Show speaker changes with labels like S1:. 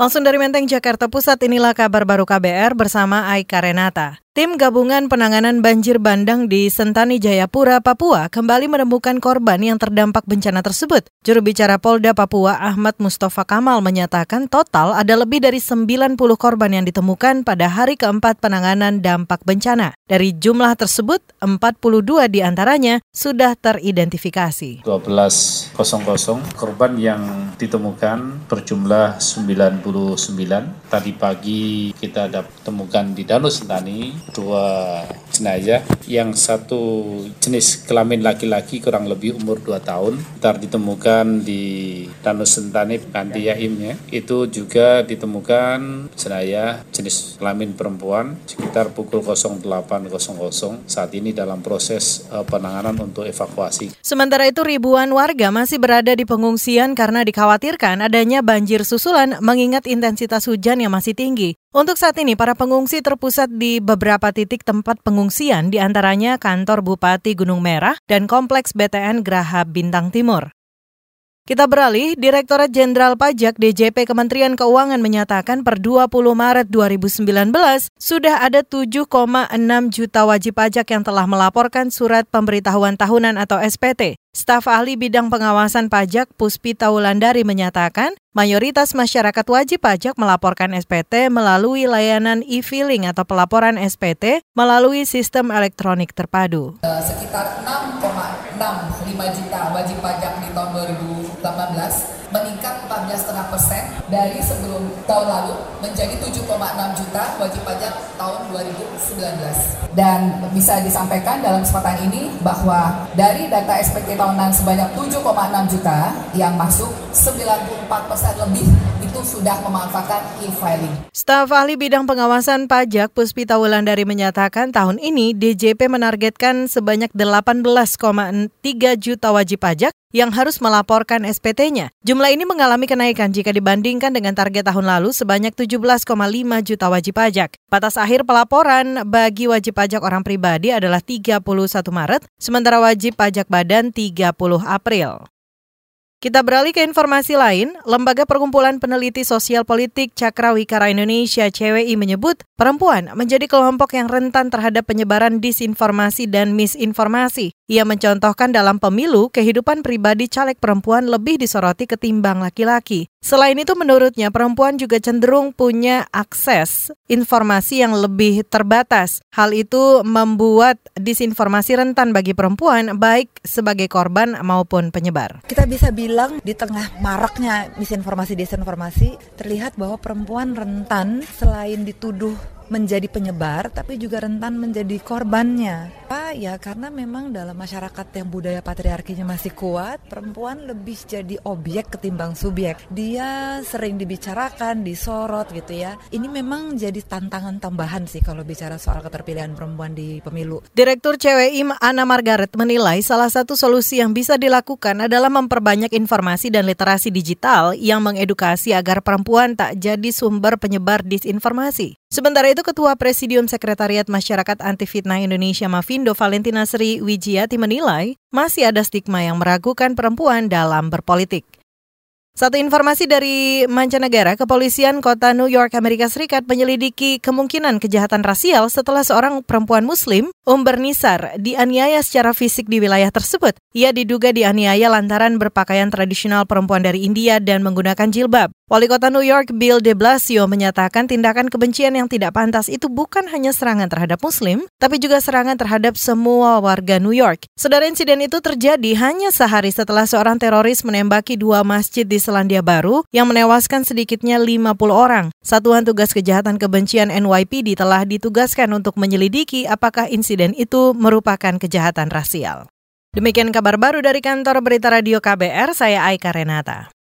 S1: Langsung dari Menteng, Jakarta Pusat, inilah kabar baru KBR bersama Aika Renata. Tim Gabungan Penanganan Banjir Bandang di Sentani Jayapura, Papua kembali menemukan korban yang terdampak bencana tersebut. Juru bicara Polda Papua Ahmad Mustafa Kamal menyatakan total ada lebih dari 90 korban yang ditemukan pada hari keempat penanganan dampak bencana. Dari jumlah tersebut, 42 di antaranya sudah teridentifikasi.
S2: 12.00 korban yang ditemukan berjumlah 99. Tadi pagi kita temukan di Danau Sentani dua jenazah. Yang satu jenis kelamin laki-laki kurang lebih umur 2 tahun. Ntar ditemukan di Danau Sentani Kanti Yaim ya. Itu juga ditemukan jenazah jenis kelamin perempuan sekitar pukul 08.00 saat ini dalam proses uh, penanganan untuk evakuasi.
S1: Sementara itu ribuan warga masih berada di pengungsian karena dikhawatirkan adanya banjir susulan mengingat intensitas hujan yang masih tinggi. Untuk saat ini, para pengungsi terpusat di beberapa titik tempat pengungsian, di antaranya kantor Bupati Gunung Merah dan Kompleks BTN Graha Bintang Timur. Kita beralih, Direktorat Jenderal Pajak DJP Kementerian Keuangan menyatakan per 20 Maret 2019 sudah ada 7,6 juta wajib pajak yang telah melaporkan surat pemberitahuan tahunan atau SPT. Staf ahli bidang pengawasan pajak Puspita Wulandari menyatakan, mayoritas masyarakat wajib pajak melaporkan SPT melalui layanan e-filing atau pelaporan SPT melalui sistem elektronik terpadu.
S3: Eh, sekitar 6 5 juta wajib pajak di tahun 2018 meningkat 14,5 persen dari sebelum tahun lalu menjadi 7,6 juta wajib pajak tahun 2019. Dan bisa disampaikan dalam kesempatan ini bahwa dari data SPT tahunan sebanyak 7,6 juta yang masuk 94 persen lebih itu sudah memanfaatkan e-filing.
S1: Staf ahli bidang pengawasan pajak Puspita Wulandari menyatakan tahun ini DJP menargetkan sebanyak 18,3 juta wajib pajak yang harus melaporkan SPT-nya. Jumlah ini mengalami kenaikan jika dibandingkan dengan target tahun lalu sebanyak 17,5 juta wajib pajak. Batas akhir pelaporan bagi wajib pajak orang pribadi adalah 31 Maret, sementara wajib pajak badan 30 April. Kita beralih ke informasi lain, Lembaga Perkumpulan Peneliti Sosial Politik Cakrawikara Indonesia CWI menyebut perempuan menjadi kelompok yang rentan terhadap penyebaran disinformasi dan misinformasi. Ia mencontohkan dalam pemilu kehidupan pribadi caleg perempuan lebih disoroti ketimbang laki-laki. Selain itu menurutnya perempuan juga cenderung punya akses informasi yang lebih terbatas. Hal itu membuat disinformasi rentan bagi perempuan baik sebagai korban maupun penyebar.
S4: Kita bisa bilang bilang di tengah maraknya misinformasi disinformasi terlihat bahwa perempuan rentan selain dituduh menjadi penyebar tapi juga rentan menjadi korbannya. Apa? Ya karena memang dalam masyarakat yang budaya patriarkinya masih kuat, perempuan lebih jadi objek ketimbang subjek. Dia sering dibicarakan, disorot gitu ya. Ini memang jadi tantangan tambahan sih kalau bicara soal keterpilihan perempuan di pemilu.
S1: Direktur CWI Ana Margaret menilai salah satu solusi yang bisa dilakukan adalah memperbanyak informasi dan literasi digital yang mengedukasi agar perempuan tak jadi sumber penyebar disinformasi. Sementara itu, Ketua Presidium Sekretariat Masyarakat Anti Fitnah Indonesia Mavindo Valentina Sri Wijiati menilai masih ada stigma yang meragukan perempuan dalam berpolitik. Satu informasi dari mancanegara, kepolisian kota New York, Amerika Serikat menyelidiki kemungkinan kejahatan rasial setelah seorang perempuan muslim, Umber Nisar, dianiaya secara fisik di wilayah tersebut. Ia diduga dianiaya lantaran berpakaian tradisional perempuan dari India dan menggunakan jilbab. Wali kota New York Bill de Blasio menyatakan tindakan kebencian yang tidak pantas itu bukan hanya serangan terhadap muslim, tapi juga serangan terhadap semua warga New York. Saudara insiden itu terjadi hanya sehari setelah seorang teroris menembaki dua masjid di Selandia Baru yang menewaskan sedikitnya 50 orang. Satuan Tugas Kejahatan Kebencian NYPD telah ditugaskan untuk menyelidiki apakah insiden itu merupakan kejahatan rasial. Demikian kabar baru dari kantor Berita Radio KBR, saya Aika Renata.